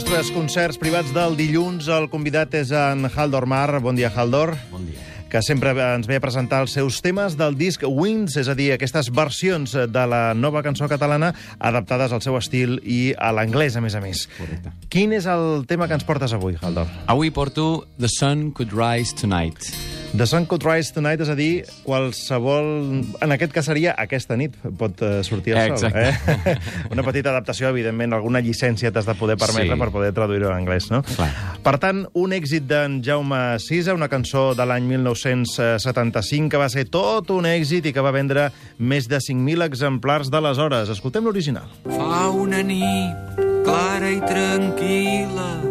nostres concerts privats del dilluns, el convidat és en Haldor Mar. Bon dia, Haldor. Bon dia. Que sempre ens ve a presentar els seus temes del disc Wings, és a dir, aquestes versions de la nova cançó catalana adaptades al seu estil i a l'anglès, a més a més. Correcte. Quin és el tema que ens portes avui, Haldor? Avui porto The Sun Could Rise Tonight. The Sun Could Rise Tonight, és a dir, qualsevol... En aquest cas seria aquesta nit, pot eh, sortir el sol. Exacte. Eh? Una petita adaptació, evidentment, alguna llicència t'has de poder permetre Sí. per poder traduir-ho en anglès, no? Clar. Per tant, un èxit d'en Jaume Sisa, una cançó de l'any 1975 que va ser tot un èxit i que va vendre més de 5.000 exemplars d'aleshores. Escoltem l'original. Fa una nit clara i tranquil·la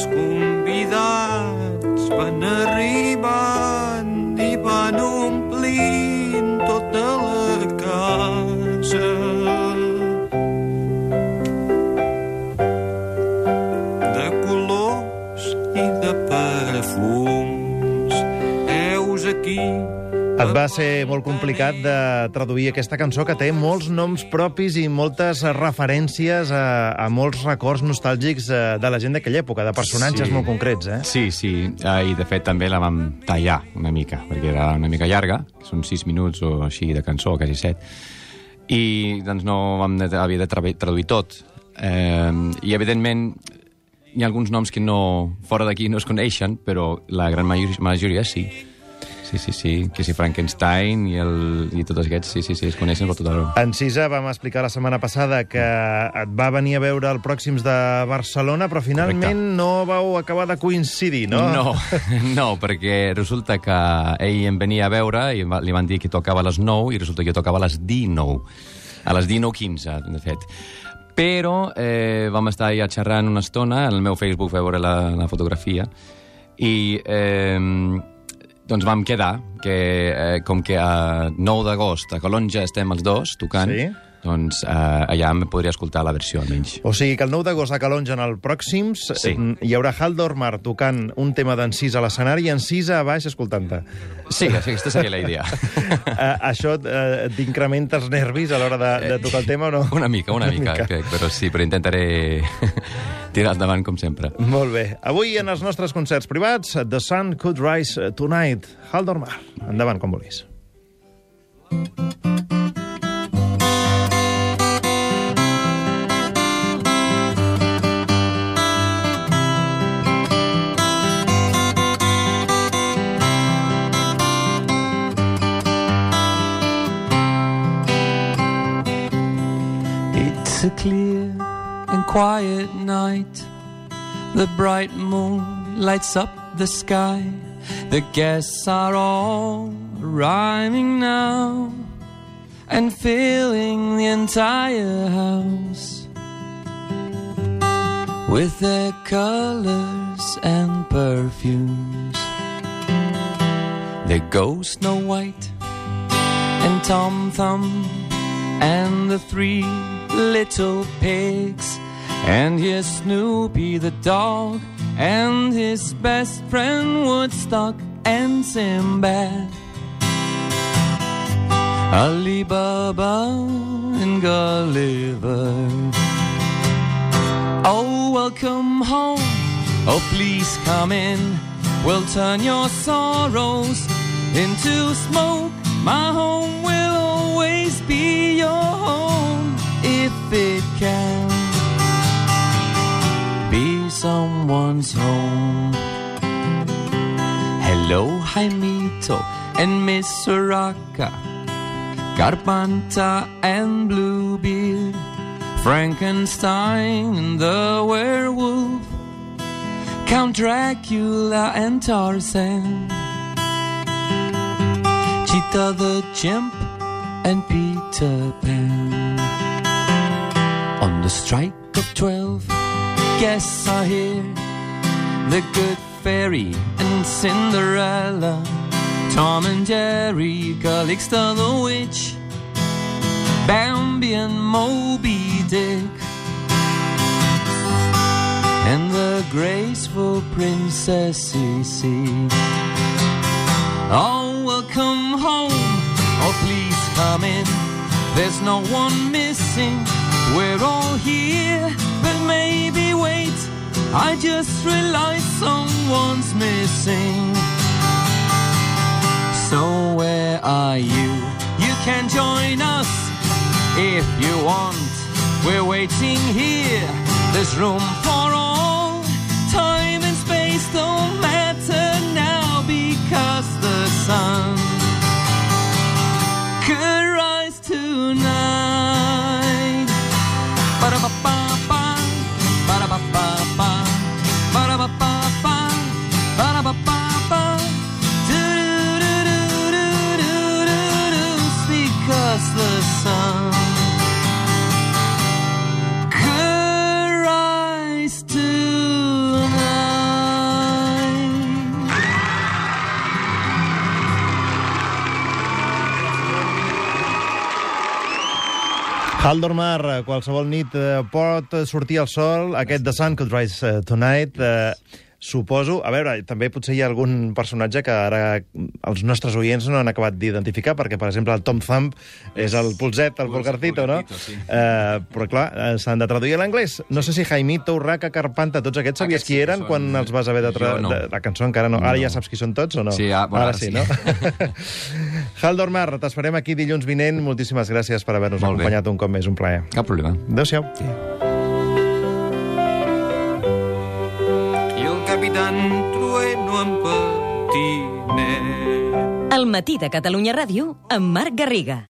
els convidats van arribant i van omplint tota la casa. De colors i de perfums heus aquí Et va ser molt complicat de traduir aquesta cançó que té molts noms propis i moltes referències a, a molts records nostàlgics eh, de la gent d'aquella època, de personatges Sí. molt concrets, eh? Sí, sí, eh, i de fet també la vam tallar una mica, perquè era una mica llarga, són sis minuts o així de cançó, quasi set, i doncs no vam havia de tra- traduir tot. Eh, I evidentment hi ha alguns noms que no, fora d'aquí no es coneixen, però la gran majoria, majoria sí. Sí, sí, sí, que si Frankenstein i, el, i tots aquests, sí, sí, sí, es coneixen per tot arreu. En Cisa vam explicar la setmana passada que et va venir a veure el Pròxims de Barcelona, però finalment Correcte. no vau acabar de coincidir, no? No, no, perquè resulta que ell em venia a veure i va- li van dir que tocava a les 9 i resulta que jo tocava a les 19. A les 19.15, de fet. Però eh, vam estar allà xerrant una estona, en el meu Facebook vau veure la, la fotografia, i eh, doncs vam quedar que, eh, com que a 9 d'agost a Calonja estem els dos tocant, Sí. doncs eh, allà em podria escoltar la versió almenys. O sigui que el 9 d'agost a Calonja, en el Pròxims, Sí. eh, hi haurà Haldor Mar tocant un tema d'en Cisa a l'escenari i en Cisa a baix escoltant-te. Sí, aquesta seria la idea. uh, això uh, t'incrementa els nervis a l'hora de, de tocar el tema o no? Una mica, una, mica, crec, però sí, però intentaré tirar endavant com sempre. Molt bé. Avui en els nostres concerts privats, The Sun Could Rise Tonight. Haldor Mar. Endavant, com vulguis. It's quiet night. The bright moon lights up the sky. The guests are all arriving now and filling the entire house with their colors and perfumes. They go Snow White and Tom Thumb and the three little pigs and here's Snoopy the dog and his best friend Woodstock and Sinbad. Ali Baba and Gulliver. Oh welcome home. Oh please come in. We'll turn your sorrows into smoke. My home will always be your home If it can someone's home. Hello Jaimito and Miss Soraka. Carpanta and Bluebeard. Frankenstein and the werewolf. Count Dracula and Tarzan. Cheetah the chimp and Peter Pan. On the strike of twelve Guests are here The Good Fairy and Cinderella. Tom and Jerry, Calixto the Witch. Bambi and Moby Dick. And the graceful Princess Cece Oh, welcome home. Oh, please come in. There's no one missing. Just realized someone's missing. So where are you? You can join us if you want. We're waiting here. There's room for all. Time and space don't matter now because the sun Haldormar, eh, qualsevol nit eh, pot sortir el sol, aquest The Sun Could Rise eh, Tonight, eh, suposo... A veure, també potser hi ha algun personatge que ara els nostres oients no han acabat d'identificar, perquè, per exemple, el Tom Thumb és el pulset, el pulgarcito, no? sí. Eh, però, clar, eh, s'han de traduir a l'anglès. No sé si Jaimito, Urraca, Carpanta, tots aquests sabies Aquests qui sí eren són- quan els vas haver de, tra... Jo no. La cançó encara no. Ara No. ja saps qui són tots o no? Sí, ah, bueno, ara ara sí, sí. no? Haldormar, t'esperem aquí dilluns vinent. Moltíssimes gràcies per haver-nos acompanyat un cop més. Un plaer. Cap problema. Adéu-siau. I Trueno en patinet. El matí de Catalunya Ràdio amb Marc Garriga.